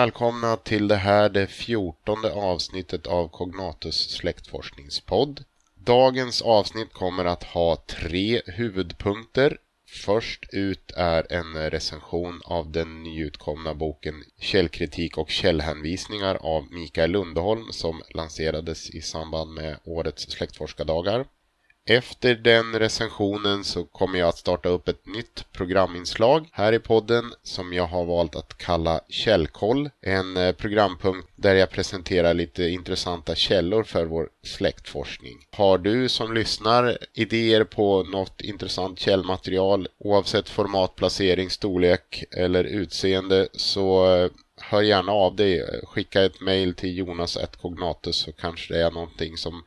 välkomna till det här, det fjortonde avsnittet av Cognatus släktforskningspodd. Dagens avsnitt kommer att ha tre huvudpunkter. Först ut är en recension av den nyutkomna boken Källkritik och källhänvisningar av Mikael Lundholm som lanserades i samband med årets släktforskardagar. Efter den recensionen så kommer jag att starta upp ett nytt programinslag här i podden som jag har valt att kalla Källkoll. En eh, programpunkt där jag presenterar lite intressanta källor för vår släktforskning. Har du som lyssnar idéer på något intressant källmaterial oavsett format, placering, storlek eller utseende så eh, hör gärna av dig. Skicka ett mail till jonas.cognatus så kanske det är någonting som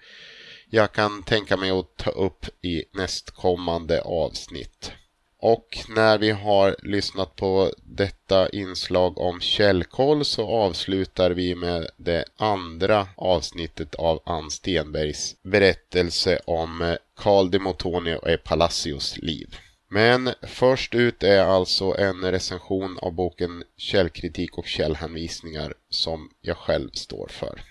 jag kan tänka mig att ta upp i nästkommande avsnitt. Och när vi har lyssnat på detta inslag om källkoll så avslutar vi med det andra avsnittet av Ann Stenbergs berättelse om eh, Carl de Motoni och e. Palacios liv. Men först ut är alltså en recension av boken Källkritik och källhänvisningar som jag själv står för.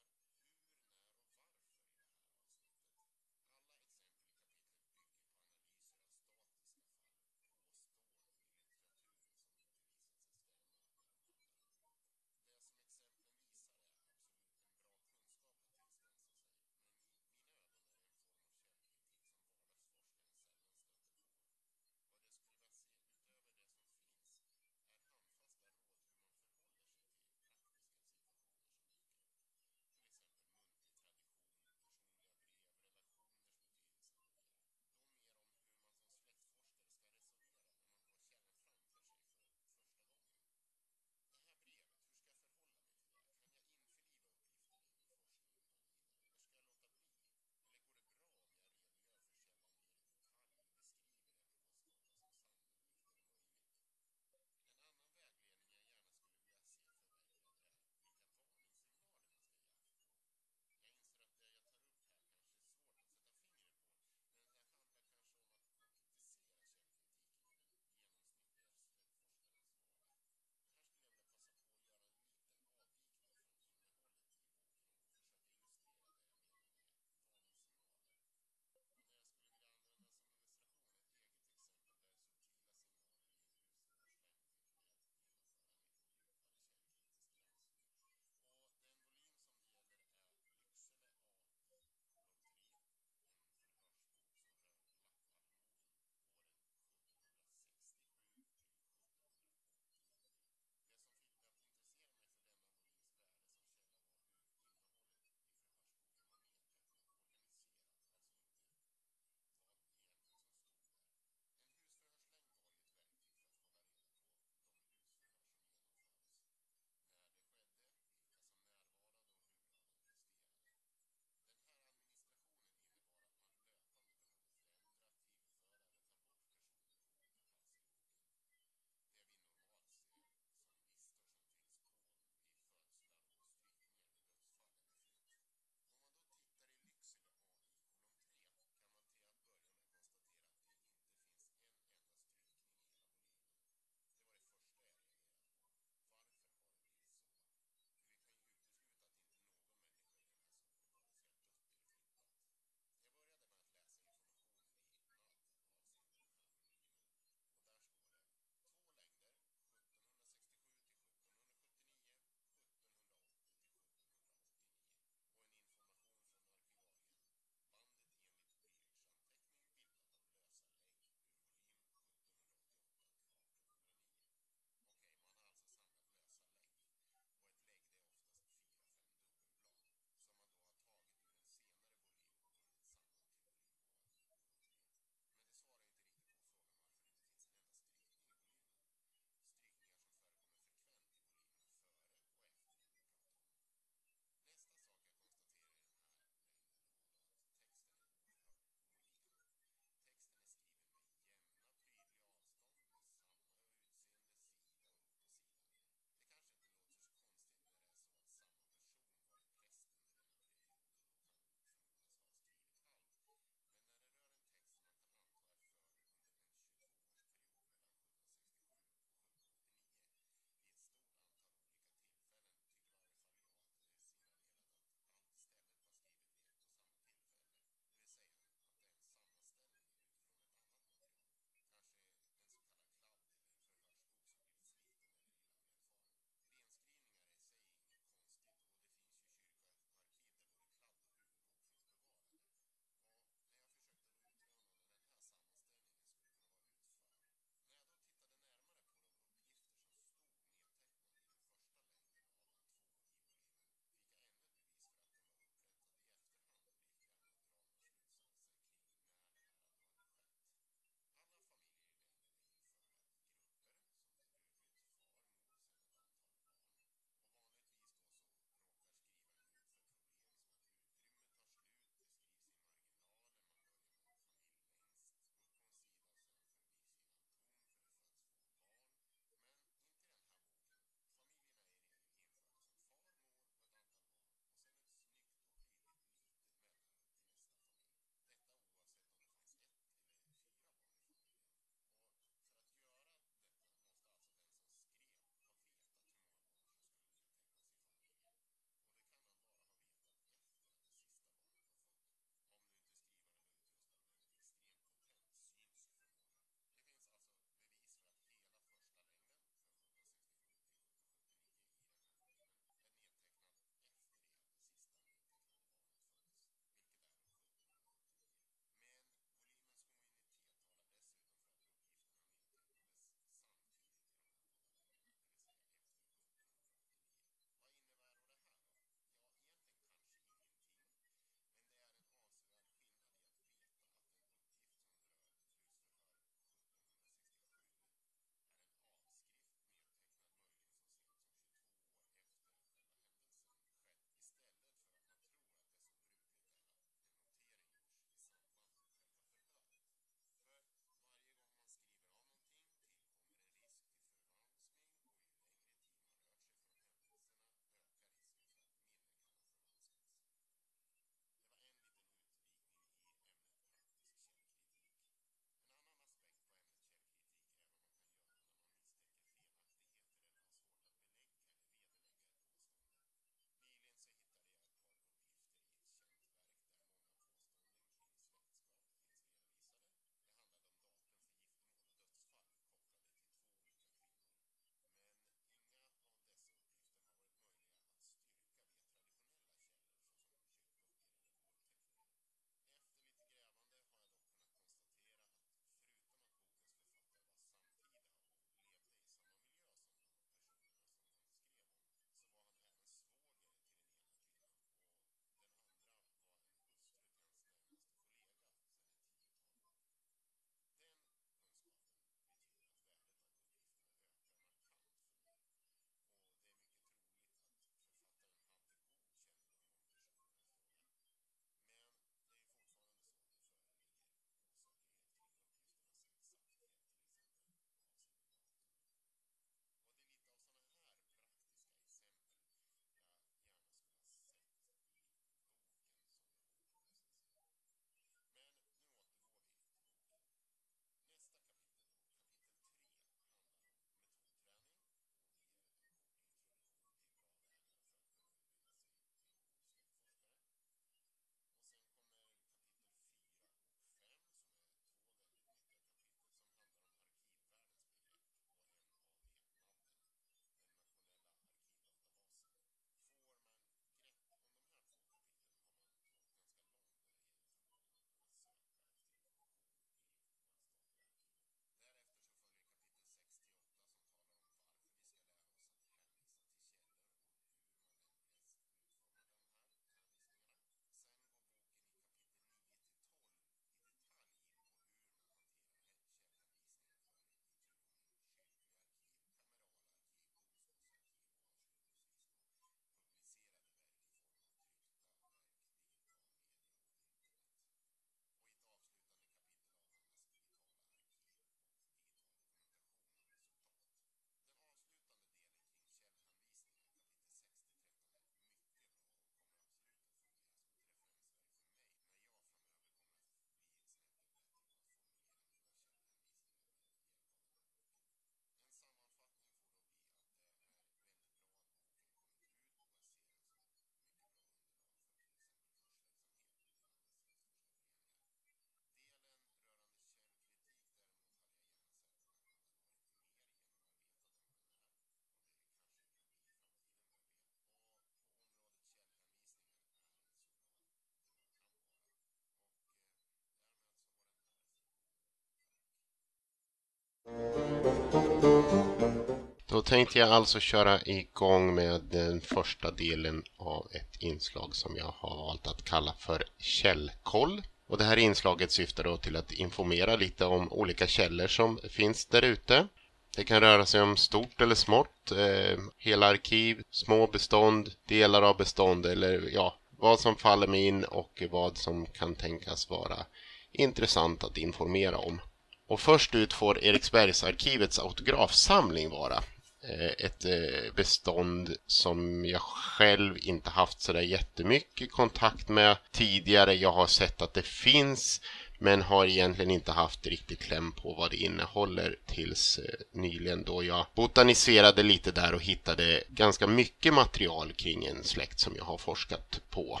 Då tänkte jag alltså köra igång med den första delen av ett inslag som jag har valt att kalla för källkoll. Och det här inslaget syftar då till att informera lite om olika källor som finns där ute. Det kan röra sig om stort eller smått, eh, hela arkiv, små bestånd, delar av bestånd eller ja, vad som faller mig in och vad som kan tänkas vara intressant att informera om. Och först ut får Eriksbergsarkivets autografsamling vara. Eh, ett eh, bestånd som jag själv inte haft sådär jättemycket kontakt med tidigare. Jag har sett att det finns men har egentligen inte haft riktigt kläm på vad det innehåller tills eh, nyligen då jag botaniserade lite där och hittade ganska mycket material kring en släkt som jag har forskat på.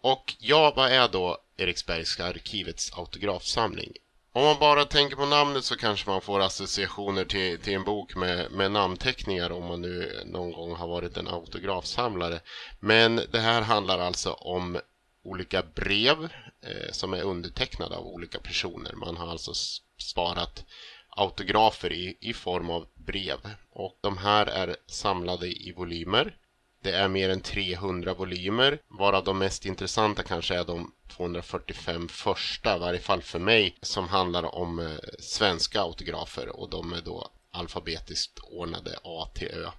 Och ja, vad är då Eriksbergska arkivets autografsamling? Om man bara tänker på namnet så kanske man får associationer till, till en bok med, med namnteckningar om man nu någon gång har varit en autografsamlare. Men det här handlar alltså om olika brev eh, som är undertecknade av olika personer. Man har alltså sparat autografer i, i form av brev och de här är samlade i volymer. Det är mer än 300 volymer varav de mest intressanta kanske är de 245 första, i varje fall för mig, som handlar om eh, svenska autografer och de är då alfabetiskt ordnade A till Ö.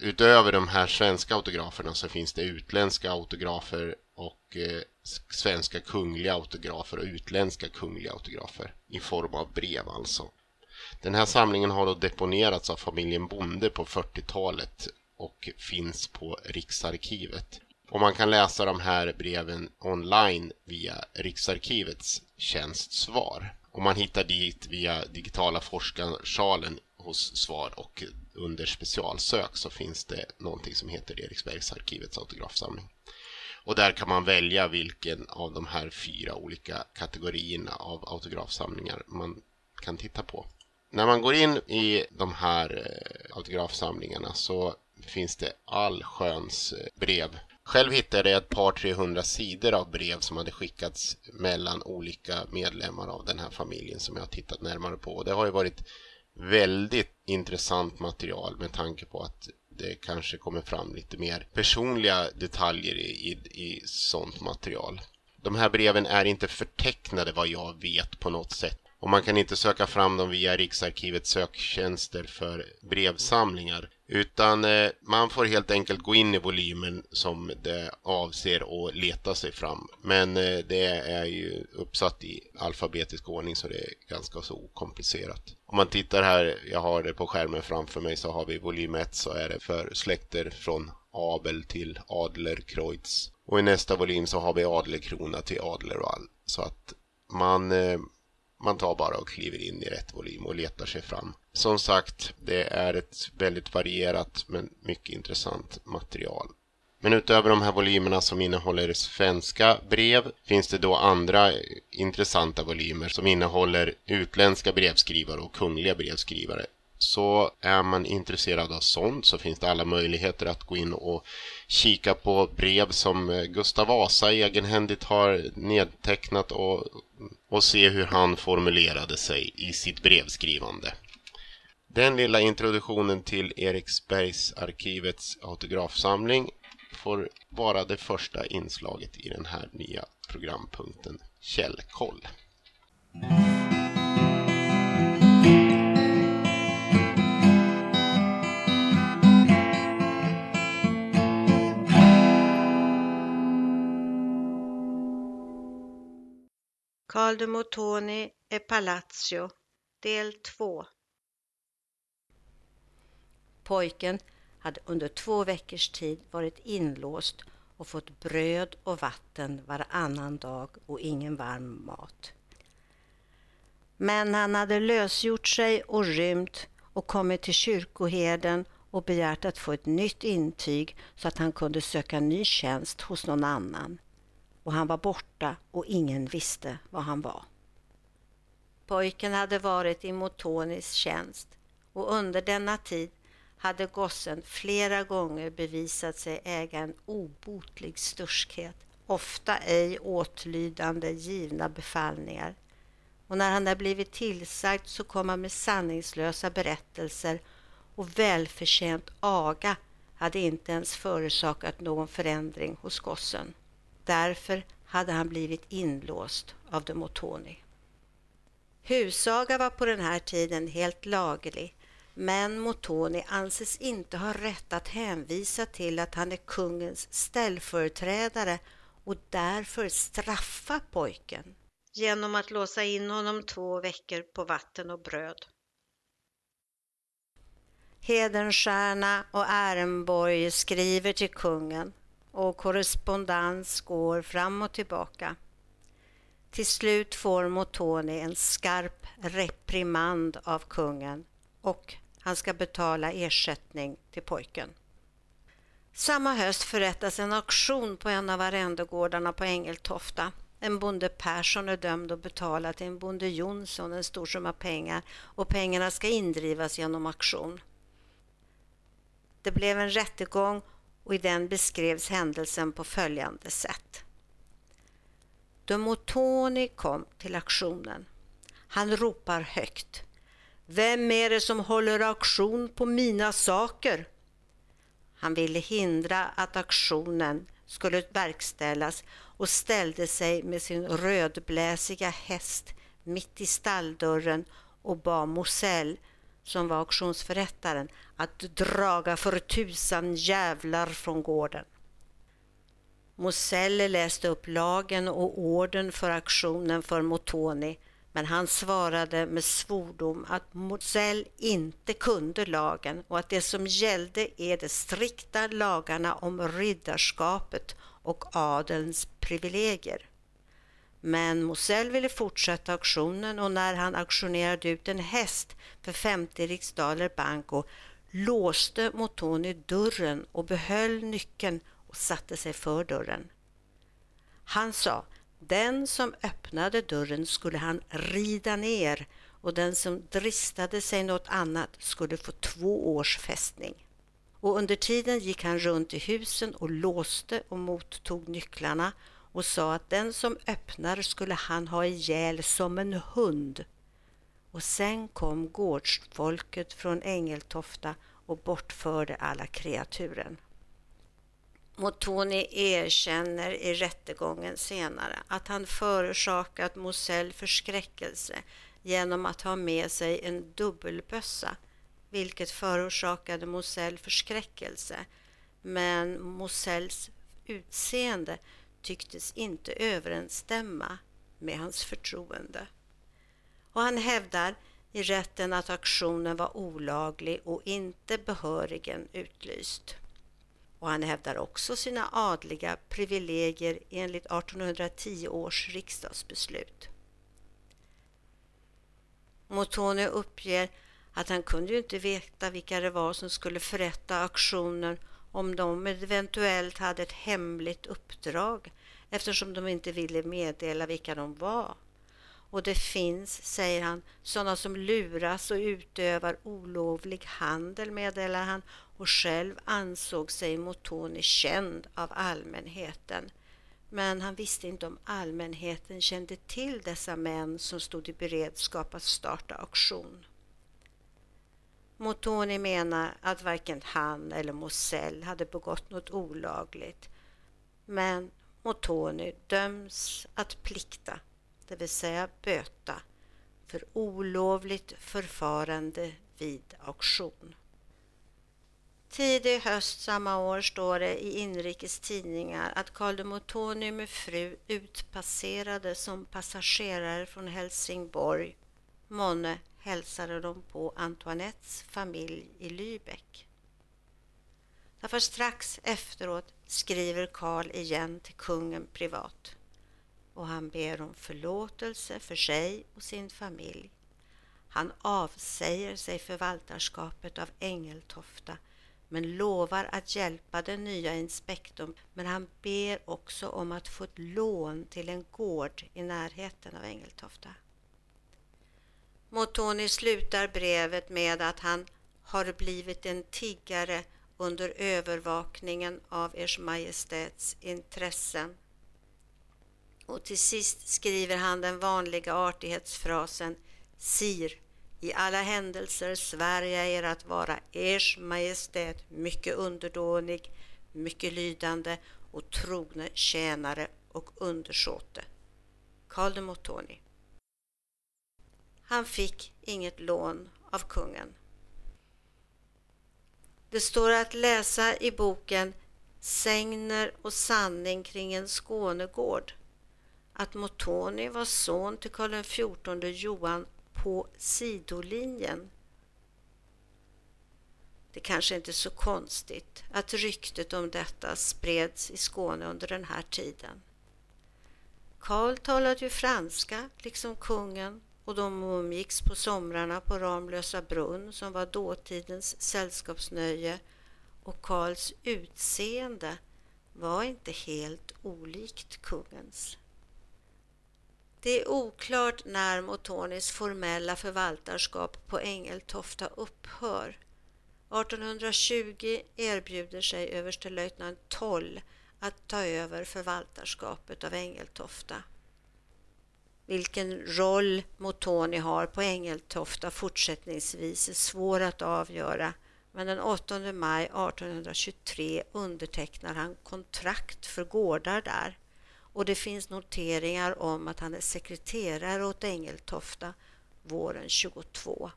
Utöver de här svenska autograferna så finns det utländska autografer och eh, svenska kungliga autografer och utländska kungliga autografer i form av brev alltså. Den här samlingen har då deponerats av familjen Bonde på 40-talet och finns på Riksarkivet. Och man kan läsa de här breven online via Riksarkivets tjänstsvar. Och man hittar dit via digitala forskarsalen hos Svar och under specialsök så finns det någonting som heter Eriksbergsarkivets autografsamling. Och där kan man välja vilken av de här fyra olika kategorierna av autografsamlingar man kan titta på. När man går in i de här eh, autografsamlingarna så finns det allsköns eh, brev. Själv hittade jag ett par 300 sidor av brev som hade skickats mellan olika medlemmar av den här familjen som jag har tittat närmare på. Det har ju varit väldigt intressant material med tanke på att det kanske kommer fram lite mer personliga detaljer i, i, i sånt material. De här breven är inte förtecknade vad jag vet på något sätt och man kan inte söka fram dem via Riksarkivets söktjänster för brevsamlingar utan eh, man får helt enkelt gå in i volymen som det avser att leta sig fram. Men eh, det är ju uppsatt i alfabetisk ordning så det är ganska så okomplicerat. Om man tittar här, jag har det på skärmen framför mig, så har vi volym 1 så är det för släkter från Abel till Adler, Kreutz Och i nästa volym så har vi Adlerkrona till Adlerwall. Så att man eh, man tar bara och kliver in i rätt volym och letar sig fram. Som sagt, det är ett väldigt varierat men mycket intressant material. Men utöver de här volymerna som innehåller svenska brev finns det då andra intressanta volymer som innehåller utländska brevskrivare och kungliga brevskrivare. Så är man intresserad av sånt så finns det alla möjligheter att gå in och kika på brev som Gustav Vasa egenhändigt har nedtecknat och, och se hur han formulerade sig i sitt brevskrivande. Den lilla introduktionen till Eriksbergsarkivets autografsamling får vara det första inslaget i den här nya programpunkten Källkoll. Carl de Motoni e Palazzo Del 2 Pojken hade under två veckors tid varit inlåst och fått bröd och vatten varannan dag och ingen varm mat. Men han hade lösgjort sig och rymt och kommit till kyrkoherden och begärt att få ett nytt intyg så att han kunde söka ny tjänst hos någon annan och han var borta och ingen visste var han var. Pojken hade varit i Motonis tjänst och under denna tid hade gossen flera gånger bevisat sig äga en obotlig sturskhet, ofta ej åtlydande givna befallningar. Och när han hade blivit tillsagd så kom han med sanningslösa berättelser och välförtjänt aga hade inte ens förorsakat någon förändring hos gossen. Därför hade han blivit inlåst av Demotoni. Husaga var på den här tiden helt laglig men Motoni anses inte ha rätt att hänvisa till att han är kungens ställföreträdare och därför straffa pojken genom att låsa in honom två veckor på vatten och bröd. Hedenstierna och Ehrenborg skriver till kungen och korrespondens går fram och tillbaka. Till slut får Motoni en skarp reprimand av kungen och han ska betala ersättning till pojken. Samma höst förrättas en auktion på en av arrendegårdarna på Ängeltofta. En bonde Persson är dömd att betala till en bonde Jonsson en stor summa pengar och pengarna ska indrivas genom auktion. Det blev en rättegång och i den beskrevs händelsen på följande sätt. Då Motoni kom till auktionen. Han ropar högt. Vem är det som håller auktion på mina saker? Han ville hindra att auktionen skulle verkställas och ställde sig med sin rödbläsiga häst mitt i stalldörren och bad Mosell, som var auktionsförrättaren, att draga för tusan jävlar från gården. Moselle läste upp lagen och orden för auktionen för Motoni men han svarade med svordom att Mosell inte kunde lagen och att det som gällde är de strikta lagarna om riddarskapet och adelns privilegier. Men Mosell ville fortsätta auktionen och när han auktionerade ut en häst för 50 riksdaler banco låste Motoni dörren och behöll nyckeln och satte sig för dörren. Han sa, den som öppnade dörren skulle han rida ner och den som dristade sig något annat skulle få två års fästning. Och under tiden gick han runt i husen och låste och mottog nycklarna och sa att den som öppnar skulle han ha ihjäl som en hund. Och sen kom gårdsfolket från Ängeltofta och bortförde alla kreaturen. Motoni erkänner i rättegången senare att han förorsakat Mosell förskräckelse genom att ha med sig en dubbelbössa, vilket förorsakade Mosell förskräckelse. Men Mosells utseende tycktes inte överensstämma med hans förtroende. Och han hävdar i rätten att aktionen var olaglig och inte behörigen utlyst och han hävdar också sina adliga privilegier enligt 1810 års riksdagsbeslut. Motone uppger att han kunde ju inte veta vilka det var som skulle förrätta auktionen om de eventuellt hade ett hemligt uppdrag eftersom de inte ville meddela vilka de var. Och det finns, säger han, sådana som luras och utövar olovlig handel, meddelar han, och själv ansåg sig Motoni känd av allmänheten. Men han visste inte om allmänheten kände till dessa män som stod i beredskap att starta auktion. Motoni menar att varken han eller Mosell hade begått något olagligt. Men Motoni döms att plikta, det vill säga böta, för olovligt förfarande vid auktion. Tidig höst samma år står det i inrikes tidningar att Carl de Motoni med fru utpasserade som passagerare från Helsingborg. Månne hälsade de på Antoinettes familj i Lübeck. Därför strax efteråt skriver Karl igen till kungen privat och han ber om förlåtelse för sig och sin familj. Han avsäger sig förvaltarskapet av Ängeltofta men lovar att hjälpa den nya inspektorn men han ber också om att få ett lån till en gård i närheten av Ängeltofta. Motoni slutar brevet med att han har blivit en tiggare under övervakningen av Ers Majestäts intressen. Och till sist skriver han den vanliga artighetsfrasen Sir, i alla händelser svär jag er att vara Ers Majestät mycket underdånig, mycket lydande och trogne tjänare och undersåte. Karl de Mottoni. Han fick inget lån av kungen. Det står att läsa i boken Sängner och sanning kring en Skånegård att Mottoni var son till Karl XIV Johan på sidolinjen. Det kanske inte är så konstigt att ryktet om detta spreds i Skåne under den här tiden. Karl talade ju franska, liksom kungen, och de umgicks på somrarna på Ramlösa brunn som var dåtidens sällskapsnöje och Karls utseende var inte helt olikt kungens. Det är oklart när Motonis formella förvaltarskap på Ängeltofta upphör. 1820 erbjuder sig överstelöjtnant Toll att ta över förvaltarskapet av Ängeltofta. Vilken roll Motoni har på Ängeltofta fortsättningsvis är svår att avgöra men den 8 maj 1823 undertecknar han kontrakt för gårdar där och det finns noteringar om att han är sekreterare åt Engeltofta våren 22.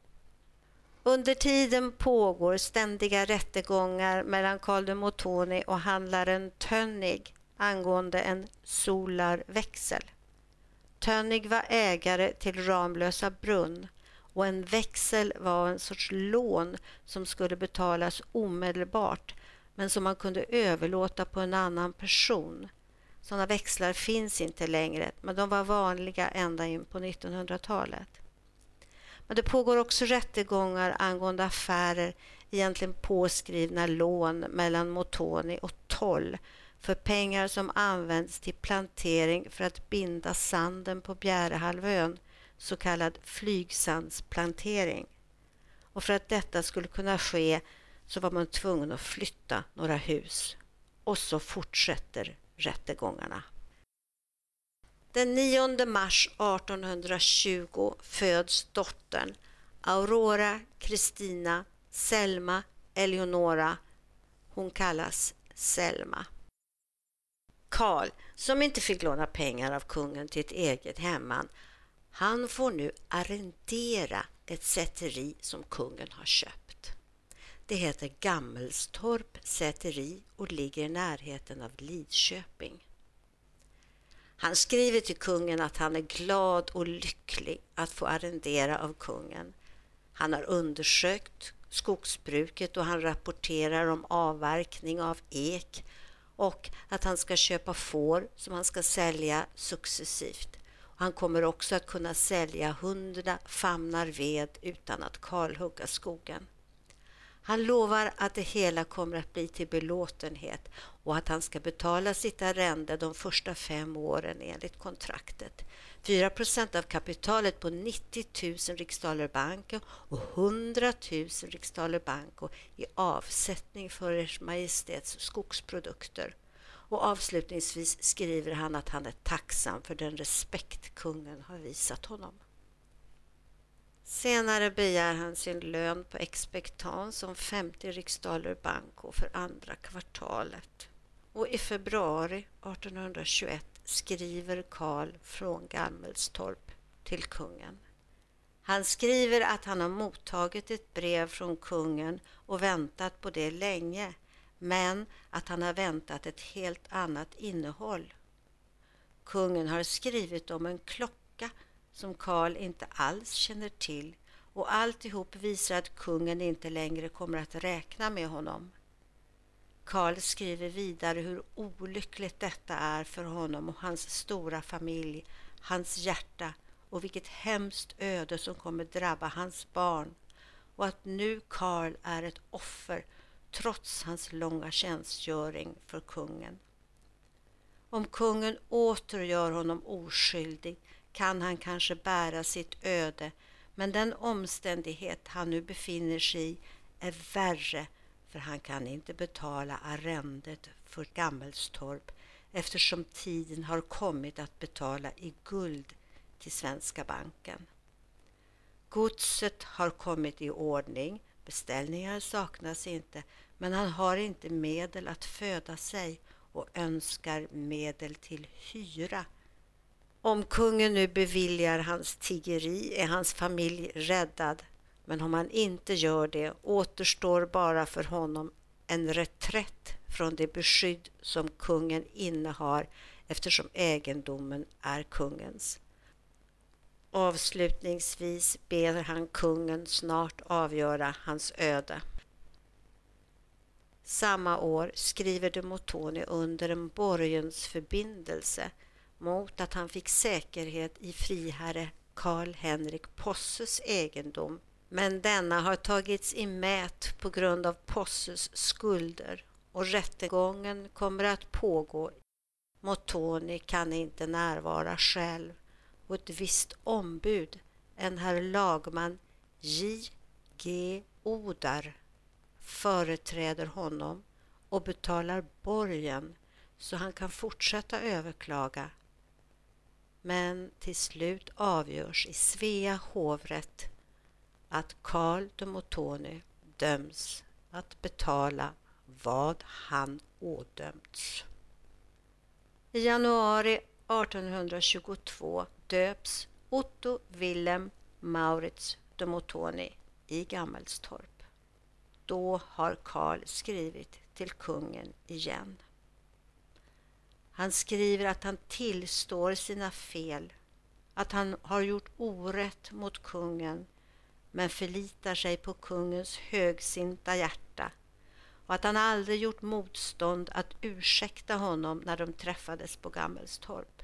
Under tiden pågår ständiga rättegångar mellan Karl de Motoni och handlaren Tönnig angående en solarväxel. Tönnig var ägare till Ramlösa brunn och en växel var en sorts lån som skulle betalas omedelbart men som man kunde överlåta på en annan person. Sådana växlar finns inte längre men de var vanliga ända in på 1900-talet. Men det pågår också rättegångar angående affärer, egentligen påskrivna lån mellan Motoni och Toll för pengar som används till plantering för att binda sanden på Bjärehalvön, så kallad flygsandsplantering. Och för att detta skulle kunna ske så var man tvungen att flytta några hus. Och så fortsätter rättegångarna. Den 9 mars 1820 föds dottern Aurora Kristina Selma Eleonora. Hon kallas Selma. Karl, som inte fick låna pengar av kungen till ett eget hemman, han får nu arrendera ett säteri som kungen har köpt. Det heter Gammelstorp säteri och ligger i närheten av Lidköping. Han skriver till kungen att han är glad och lycklig att få arrendera av kungen. Han har undersökt skogsbruket och han rapporterar om avverkning av ek och att han ska köpa får som han ska sälja successivt. Han kommer också att kunna sälja hundra famnar ved utan att kalhugga skogen. Han lovar att det hela kommer att bli till belåtenhet och att han ska betala sitt arrende de första fem åren enligt kontraktet. 4 av kapitalet på 90 000 riksdaler banco och 100 000 riksdaler banco i avsättning för Ers Majestäts skogsprodukter. Och avslutningsvis skriver han att han är tacksam för den respekt kungen har visat honom. Senare begär han sin lön på expectans om 50 riksdaler banco för andra kvartalet. Och i februari 1821 skriver Karl från Gammelstorp till kungen. Han skriver att han har mottagit ett brev från kungen och väntat på det länge, men att han har väntat ett helt annat innehåll. Kungen har skrivit om en klocka som Karl inte alls känner till och alltihop visar att kungen inte längre kommer att räkna med honom. Karl skriver vidare hur olyckligt detta är för honom och hans stora familj, hans hjärta och vilket hemskt öde som kommer drabba hans barn och att nu Karl är ett offer trots hans långa tjänstgöring för kungen. Om kungen åter gör honom oskyldig kan han kanske bära sitt öde men den omständighet han nu befinner sig i är värre för han kan inte betala arrendet för Gammelstorp eftersom tiden har kommit att betala i guld till Svenska banken. Godset har kommit i ordning, beställningar saknas inte, men han har inte medel att föda sig och önskar medel till hyra. Om kungen nu beviljar hans tiggeri är hans familj räddad, men om han inte gör det återstår bara för honom en reträtt från det beskydd som kungen innehar eftersom egendomen är kungens. Avslutningsvis ber han kungen snart avgöra hans öde. Samma år skriver de Motoni under en borgensförbindelse mot att han fick säkerhet i friherre Karl Henrik Posses egendom men denna har tagits i mät på grund av Posses skulder och rättegången kommer att pågå. Motoni kan inte närvara själv och ett visst ombud, en herr lagman J. G. Odar, företräder honom och betalar borgen så han kan fortsätta överklaga. Men till slut avgörs i Svea hovrätt att Karl de Motoni döms att betala vad han ådömts. I januari 1822 döps Otto Wilhelm Maurits de Motoni i Gammelstorp. Då har Karl skrivit till kungen igen. Han skriver att han tillstår sina fel, att han har gjort orätt mot kungen men förlitar sig på kungens högsinta hjärta och att han aldrig gjort motstånd att ursäkta honom när de träffades på Gammelstorp.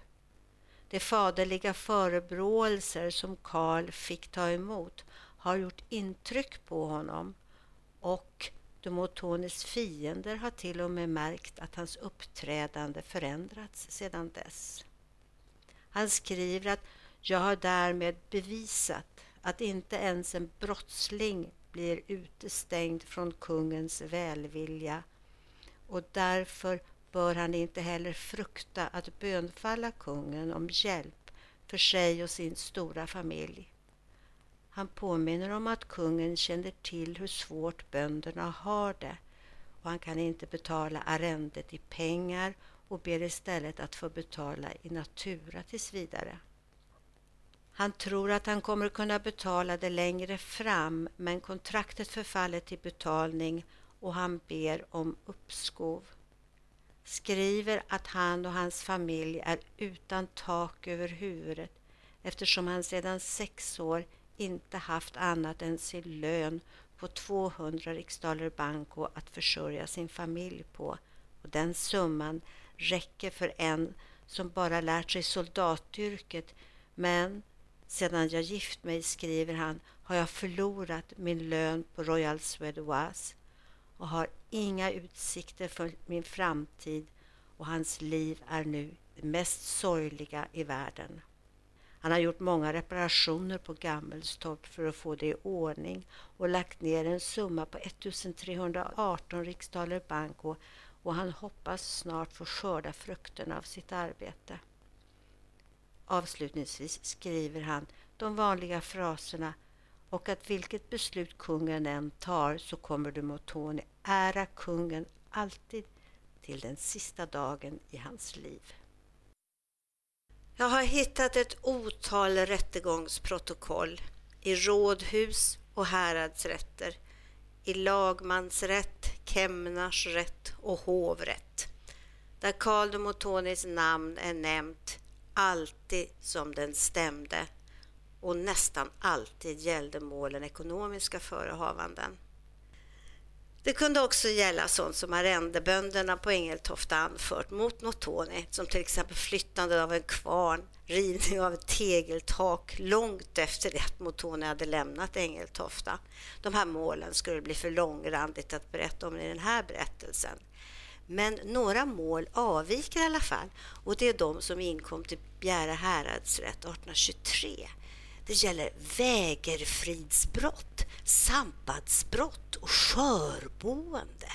De faderliga förebråelser som Karl fick ta emot har gjort intryck på honom och de fiender har till och med märkt att hans uppträdande förändrats sedan dess. Han skriver att jag har därmed bevisat att inte ens en brottsling blir utestängd från kungens välvilja och därför bör han inte heller frukta att bönfalla kungen om hjälp för sig och sin stora familj. Han påminner om att kungen känner till hur svårt bönderna har det och han kan inte betala arrendet i pengar och ber istället att få betala i natura tills vidare. Han tror att han kommer kunna betala det längre fram men kontraktet förfaller till betalning och han ber om uppskov. Skriver att han och hans familj är utan tak över huvudet eftersom han sedan sex år inte haft annat än sin lön på 200 riksdaler banco att försörja sin familj på. Och den summan räcker för en som bara lärt sig soldatyrket. Men sedan jag gift mig, skriver han, har jag förlorat min lön på Royal Suédoise och har inga utsikter för min framtid. Och hans liv är nu det mest sorgliga i världen. Han har gjort många reparationer på Gammelstorp för att få det i ordning och lagt ner en summa på 1318 riksdaler banco och han hoppas snart få skörda frukterna av sitt arbete. Avslutningsvis skriver han de vanliga fraserna och att vilket beslut kungen än tar så kommer du Motoni ära kungen alltid till den sista dagen i hans liv. Jag har hittat ett otal rättegångsprotokoll i rådhus och häradsrätter, i lagmansrätt, Kemnarsrätt och hovrätt, där Karl de Motonis namn är nämnt alltid som den stämde och nästan alltid gällde målen ekonomiska förehavanden. Det kunde också gälla sånt som arrendebönderna på Ängeltofta anfört mot Notoni, som till exempel flyttande av en kvarn, rivning av ett tegeltak långt efter det att Notoni hade lämnat Ängeltofta. De här målen skulle bli för långrandigt att berätta om i den här berättelsen. Men några mål avviker i alla fall och det är de som inkom till Bjäre häradsrätt 1823. Det gäller vägerfridsbrott, sambandsbrott och skörboende.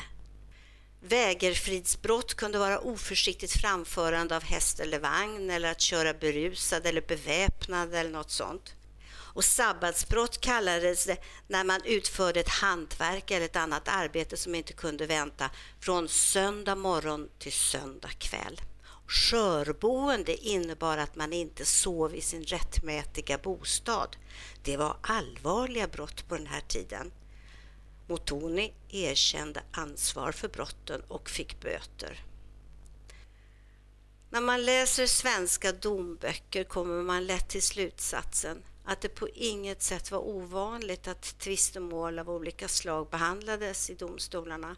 Vägerfridsbrott kunde vara oförsiktigt framförande av häst eller vagn eller att köra berusad eller beväpnad eller något sånt. Och sabbatsbrott kallades det när man utförde ett hantverk eller ett annat arbete som inte kunde vänta från söndag morgon till söndag kväll. Skörboende innebar att man inte sov i sin rättmätiga bostad. Det var allvarliga brott på den här tiden. Motoni erkände ansvar för brotten och fick böter. När man läser svenska domböcker kommer man lätt till slutsatsen att det på inget sätt var ovanligt att tvistemål av olika slag behandlades i domstolarna.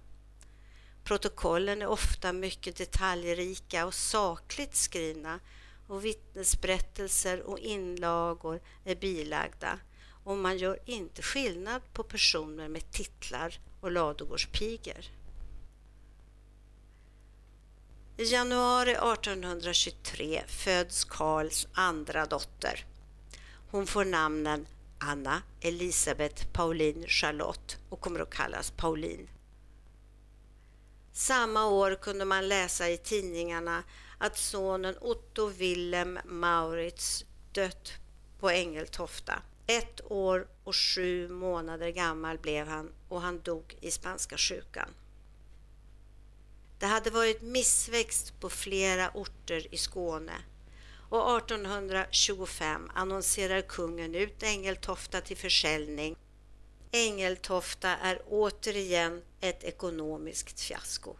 Protokollen är ofta mycket detaljrika och sakligt skrivna och vittnesberättelser och inlagor är bilagda och man gör inte skillnad på personer med titlar och ladugårdspigor. I januari 1823 föds Karls andra dotter. Hon får namnen Anna Elisabeth Pauline Charlotte och kommer att kallas Pauline. Samma år kunde man läsa i tidningarna att sonen Otto Wilhelm Maurits dött på Ängeltofta. Ett år och sju månader gammal blev han och han dog i spanska sjukan. Det hade varit missväxt på flera orter i Skåne och 1825 annonserar kungen ut Ängeltofta till försäljning. Ängeltofta är återigen ett ekonomiskt fiasko.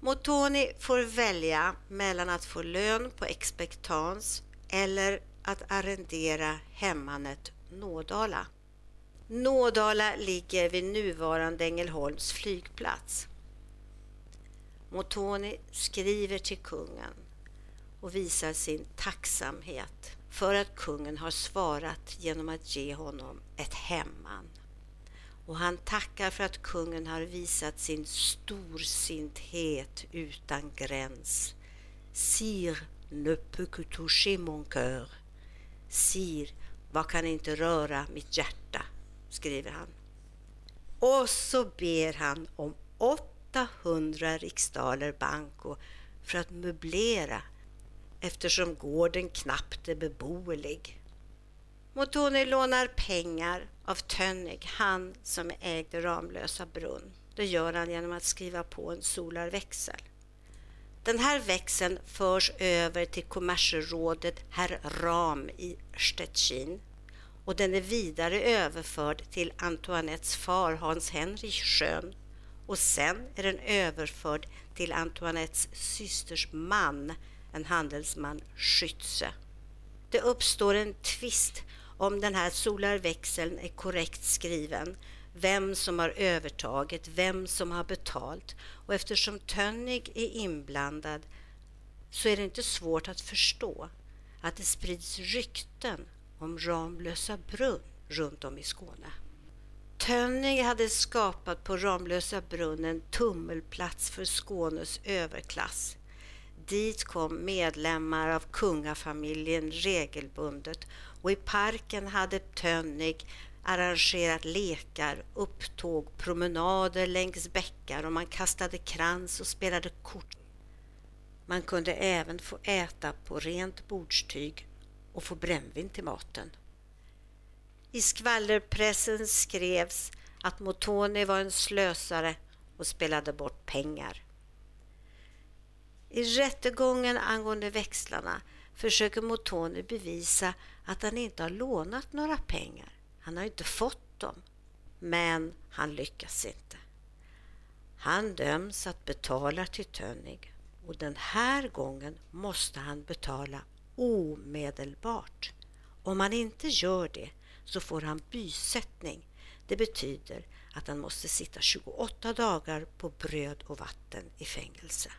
Motoni får välja mellan att få lön på expektans eller att arrendera hemmanet Nådala. Nådala ligger vid nuvarande Ängelholms flygplats. Motoni skriver till kungen och visar sin tacksamhet för att kungen har svarat genom att ge honom ett hemman. Och han tackar för att kungen har visat sin storsinthet utan gräns. Sir, ne peut que toucher mon cœur. Sir, vad kan inte röra mitt hjärta? skriver han. Och så ber han om 800 riksdaler banco för att möblera eftersom gården knappt är beboelig. Motoni lånar pengar av Tönnig, han som ägde Ramlösa brunn. Det gör han genom att skriva på en solarväxel. Den här växeln förs över till kommersrådet herr Ram i Stettin och den är vidare överförd till Antoinettes far Hans Henrich Schön och sen är den överförd till Antoinettes systers man, en handelsman Schütze. Det uppstår en tvist om den här solarväxeln är korrekt skriven, vem som har övertaget, vem som har betalt och eftersom Tönnig är inblandad så är det inte svårt att förstå att det sprids rykten om Ramlösa brunn runt om i Skåne. Tönning hade skapat på Ramlösa brunn en tummelplats för Skånes överklass. Dit kom medlemmar av kungafamiljen regelbundet och i parken hade Tönnig arrangerat lekar, upptåg, promenader längs bäckar och man kastade krans och spelade kort. Man kunde även få äta på rent bordstyg och få brännvin till maten. I skvallerpressen skrevs att Motoni var en slösare och spelade bort pengar. I rättegången angående växlarna försöker Motoni bevisa att han inte har lånat några pengar. Han har inte fått dem, men han lyckas inte. Han döms att betala till Tönig och den här gången måste han betala omedelbart. Om han inte gör det så får han bysättning. Det betyder att han måste sitta 28 dagar på bröd och vatten i fängelse.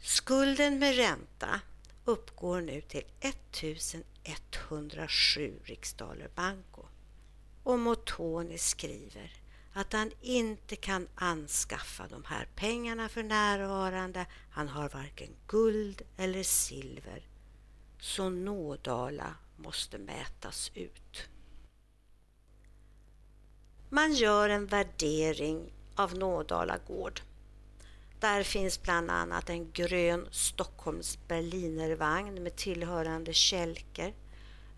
Skulden med ränta uppgår nu till 1107 riksdaler banco. Och Motoni skriver att han inte kan anskaffa de här pengarna för närvarande. Han har varken guld eller silver. Så Nådala måste mätas ut. Man gör en värdering av Nådala gård. Där finns bland annat en grön Stockholms Berlinervagn med tillhörande kälker,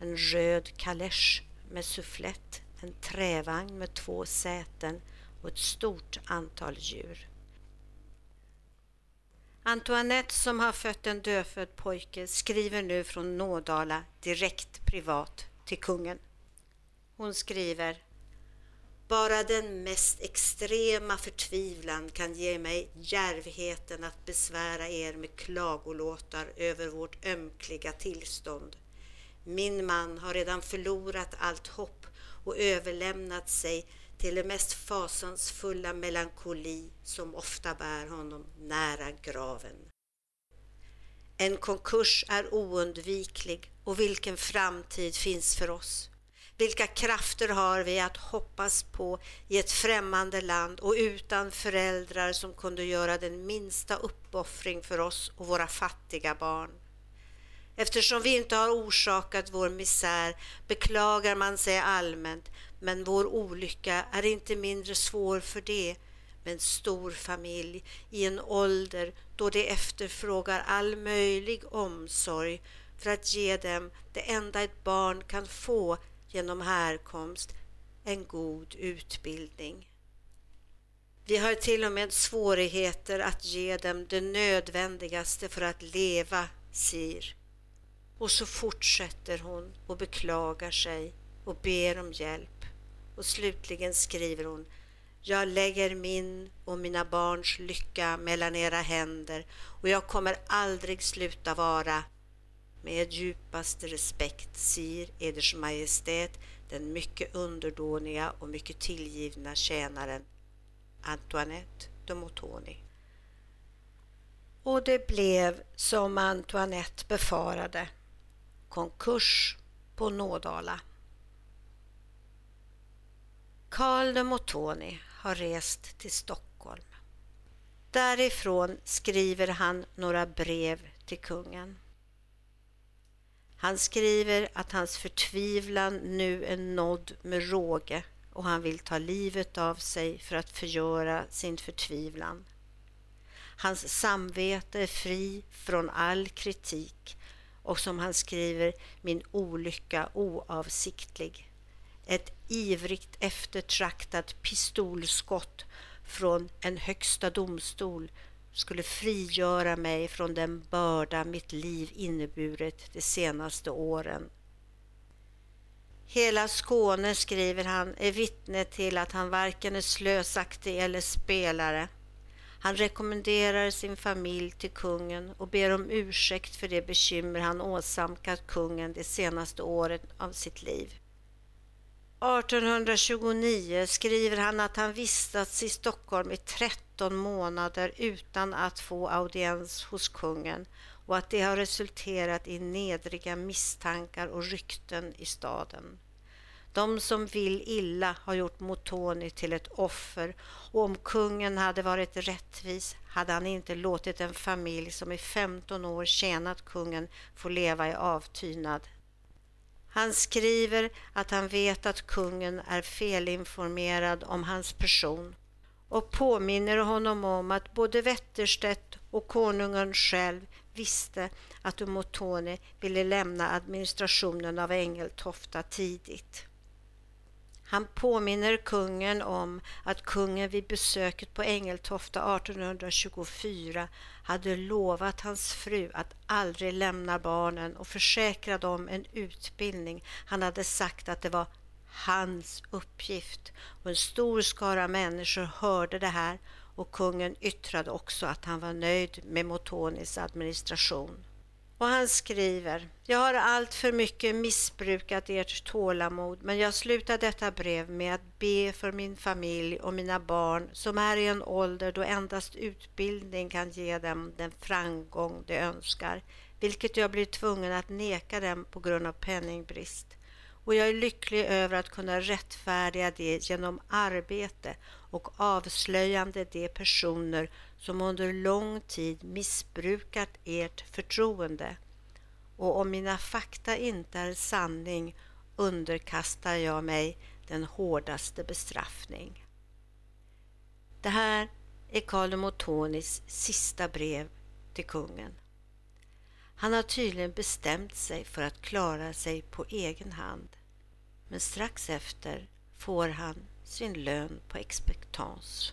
en röd kalesch med sufflett, en trävagn med två säten och ett stort antal djur. Antoinette som har fött en dödfödd pojke skriver nu från Nådala direkt privat till kungen. Hon skriver bara den mest extrema förtvivlan kan ge mig djärvheten att besvära er med klagolåtar över vårt ömkliga tillstånd. Min man har redan förlorat allt hopp och överlämnat sig till den mest fasansfulla melankoli som ofta bär honom nära graven. En konkurs är oundviklig och vilken framtid finns för oss? Vilka krafter har vi att hoppas på i ett främmande land och utan föräldrar som kunde göra den minsta uppoffring för oss och våra fattiga barn? Eftersom vi inte har orsakat vår misär beklagar man sig allmänt, men vår olycka är inte mindre svår för det med en stor familj i en ålder då de efterfrågar all möjlig omsorg för att ge dem det enda ett barn kan få genom härkomst, en god utbildning. Vi har till och med svårigheter att ge dem det nödvändigaste för att leva, Sir. Och så fortsätter hon och beklagar sig och ber om hjälp. Och slutligen skriver hon Jag lägger min och mina barns lycka mellan era händer och jag kommer aldrig sluta vara med djupaste respekt, Sir Eders Majestät, den mycket underdåniga och mycket tillgivna tjänaren Antoinette de Motoni. Och det blev som Antoinette befarade, konkurs på Nådala. Karl de Motoni har rest till Stockholm. Därifrån skriver han några brev till kungen. Han skriver att hans förtvivlan nu är nådd med råge och han vill ta livet av sig för att förgöra sin förtvivlan. Hans samvete är fri från all kritik och som han skriver, min olycka oavsiktlig. Ett ivrigt eftertraktat pistolskott från en högsta domstol skulle frigöra mig från den börda mitt liv inneburit de senaste åren. Hela Skåne, skriver han, är vittne till att han varken är slösaktig eller spelare. Han rekommenderar sin familj till kungen och ber om ursäkt för det bekymmer han åsamkat kungen de senaste åren av sitt liv. 1829 skriver han att han vistats i Stockholm i 13 månader utan att få audiens hos kungen och att det har resulterat i nedriga misstankar och rykten i staden. De som vill illa har gjort Motoni till ett offer och om kungen hade varit rättvis hade han inte låtit en familj som i 15 år tjänat kungen få leva i avtynad han skriver att han vet att kungen är felinformerad om hans person och påminner honom om att både Wetterstedt och konungen själv visste att Umotone ville lämna administrationen av Ängeltofta tidigt. Han påminner kungen om att kungen vid besöket på Ängeltofta 1824 hade lovat hans fru att aldrig lämna barnen och försäkra dem en utbildning. Han hade sagt att det var hans uppgift och en stor skara människor hörde det här och kungen yttrade också att han var nöjd med Motonis administration. Och han skriver, jag har allt för mycket missbrukat ert tålamod, men jag slutar detta brev med att be för min familj och mina barn som är i en ålder då endast utbildning kan ge dem den framgång de önskar, vilket jag blir tvungen att neka dem på grund av penningbrist. Och jag är lycklig över att kunna rättfärdiga det genom arbete och avslöjande de personer som under lång tid missbrukat ert förtroende. Och om mina fakta inte är sanning underkastar jag mig den hårdaste bestraffning. Det här är Karl Motonis sista brev till kungen. Han har tydligen bestämt sig för att klara sig på egen hand. Men strax efter får han sin lön på expectans.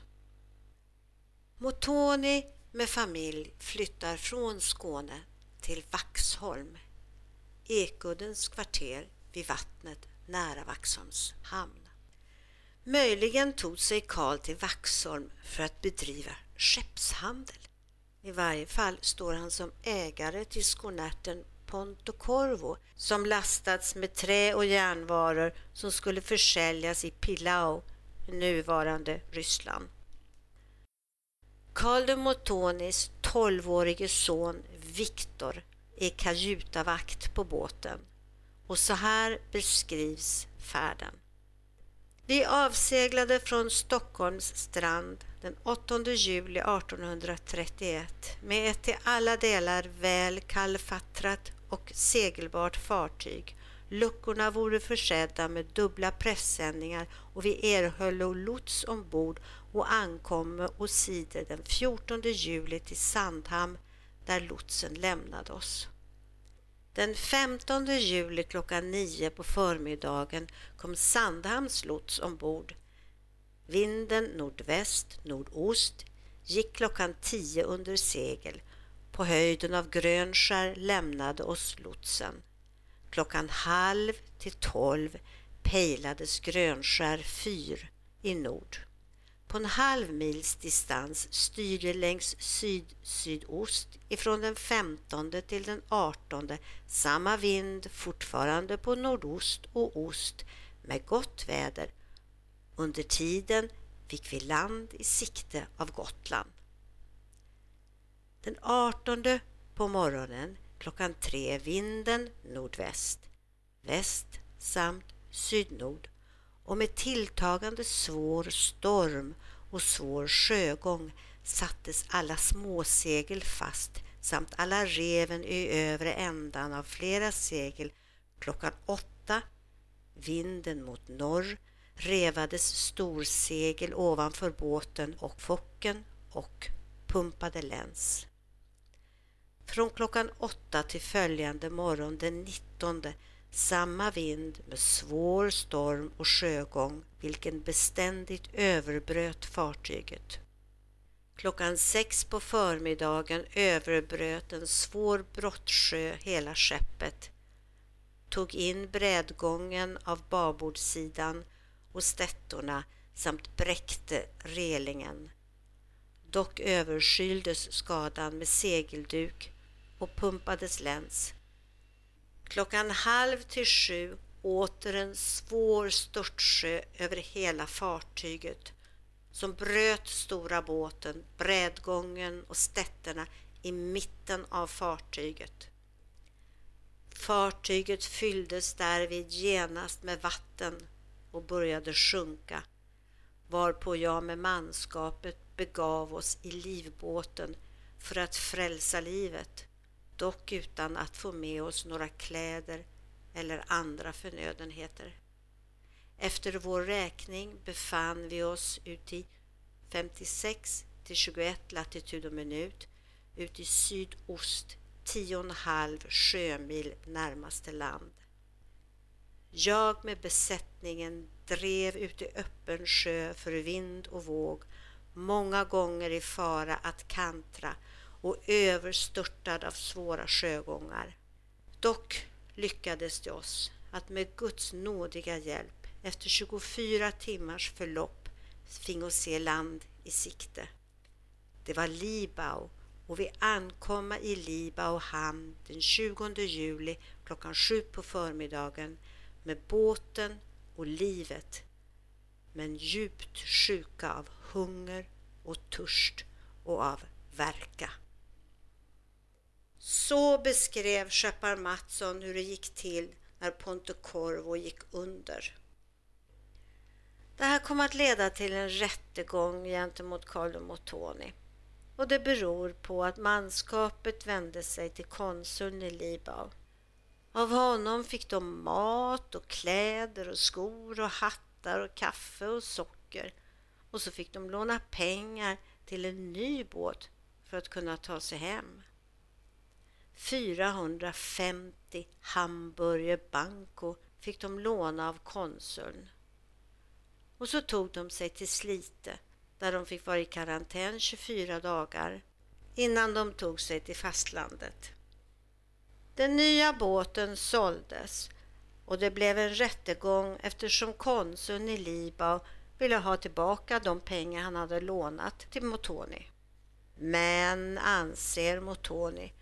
Motoni med familj flyttar från Skåne till Vaxholm, Ekuddens kvarter vid vattnet nära Vaxholms hamn. Möjligen tog sig Karl till Vaxholm för att bedriva skeppshandel. I varje fall står han som ägare till skonärten Pontocorvo som lastats med trä och järnvaror som skulle försäljas i Pilau, nuvarande Ryssland. Karl de Motonis tolvårige son Viktor är kajutavakt på båten och så här beskrivs färden. Vi avseglade från Stockholms strand den 8 juli 1831 med ett till alla delar väl kallfattrat och segelbart fartyg. Luckorna vore försedda med dubbla pressändningar och vi erhöll lots ombord och ankom och sidor den 14 juli till Sandhamn där lotsen lämnade oss. Den 15 juli klockan 9 på förmiddagen kom Sandhamns lots ombord. Vinden nordväst-nordost gick klockan 10 under segel. På höjden av Grönskär lämnade oss lotsen. Klockan halv till tolv pejlades Grönskär fyr i nord. På en halv mils distans styrde längs syd-sydost ifrån den 15 till den 18 samma vind fortfarande på nordost och ost med gott väder. Under tiden fick vi land i sikte av Gotland. Den 18 på morgonen klockan tre vinden nordväst, väst samt sydnord och med tilltagande svår storm och svår sjögång sattes alla småsegel fast samt alla reven i övre ändan av flera segel klockan åtta, vinden mot norr, revades storsegel ovanför båten och focken och pumpade läns. Från klockan åtta till följande morgon den 19 samma vind med svår storm och sjögång vilken beständigt överbröt fartyget. Klockan sex på förmiddagen överbröt en svår brottsjö hela skeppet, tog in brädgången av babordssidan och stättorna samt bräckte relingen. Dock överskyldes skadan med segelduk och pumpades läns. Klockan halv till sju åter en svår störtsjö över hela fartyget som bröt stora båten, brädgången och stätterna i mitten av fartyget. Fartyget fylldes därvid genast med vatten och började sjunka, varpå jag med manskapet begav oss i livbåten för att frälsa livet dock utan att få med oss några kläder eller andra förnödenheter. Efter vår räkning befann vi oss ut i 56 till 21 latitud och minut ut i sydost 10,5 sjömil närmaste land. Jag med besättningen drev ut i öppen sjö för vind och våg, många gånger i fara att kantra och överstörtad av svåra sjögångar. Dock lyckades det oss att med Guds nådiga hjälp efter 24 timmars förlopp fingo se land i sikte. Det var Libau och vi ankomma i Libau hamn den 20 juli klockan sju på förmiddagen med båten och livet men djupt sjuka av hunger och törst och av verka. Så beskrev Skeppar Mattsson hur det gick till när Ponte Corvo gick under. Det här kom att leda till en rättegång gentemot Carlo Mottoni och det beror på att manskapet vände sig till konsuln i Libau. Av honom fick de mat och kläder och skor och hattar och kaffe och socker och så fick de låna pengar till en ny båt för att kunna ta sig hem. 450 hamburger banco fick de låna av konsuln. Och så tog de sig till Slite där de fick vara i karantän 24 dagar innan de tog sig till fastlandet. Den nya båten såldes och det blev en rättegång eftersom konsuln i Libau ville ha tillbaka de pengar han hade lånat till Motoni. Men, anser Motoni,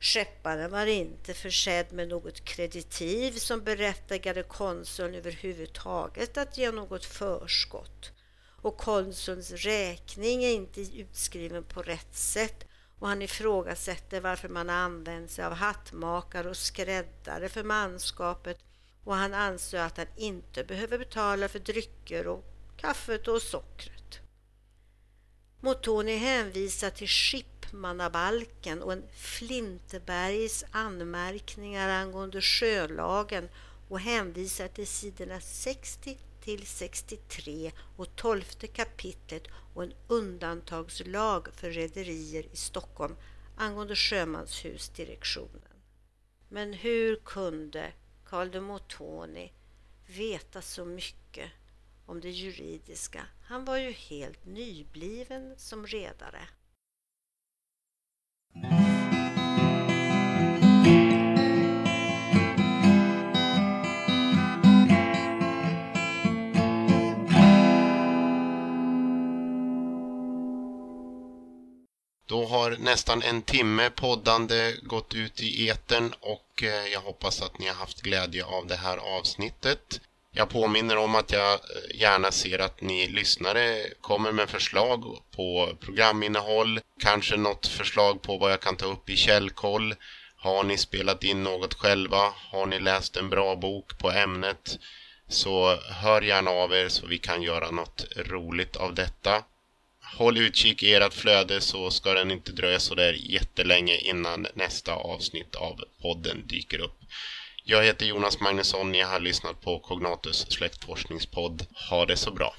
skepparen var inte försedd med något kreditiv som berättigade konsuln överhuvudtaget att ge något förskott. Och konsulns räkning är inte utskriven på rätt sätt och han ifrågasätter varför man använt sig av hattmakare och skräddare för manskapet och han anser att han inte behöver betala för drycker och kaffet och sockret. Motoni hänvisar till Schippmannabalken och en Flintebergs anmärkningar angående sjölagen och hänvisar till sidorna 60 till 63 och 12 kapitlet och en undantagslag för rederier i Stockholm angående sjömanshusdirektionen. Men hur kunde Carl de Motoni veta så mycket om det juridiska? Han var ju helt nybliven som redare. Då har nästan en timme poddande gått ut i etern och eh, jag hoppas att ni har haft glädje av det här avsnittet. Jag påminner om att jag eh, gärna ser att ni lyssnare kommer med förslag på programinnehåll, kanske något förslag på vad jag kan ta upp i källkoll. Har ni spelat in något själva? Har ni läst en bra bok på ämnet? Så hör gärna av er så vi kan göra något roligt av detta håll utkik i ert flöde så ska den inte dröja sådär jättelänge innan nästa avsnitt av podden dyker upp. Jag heter Jonas Magnusson, ni har lyssnat på Cognatus släktforskningspodd. Ha det så bra!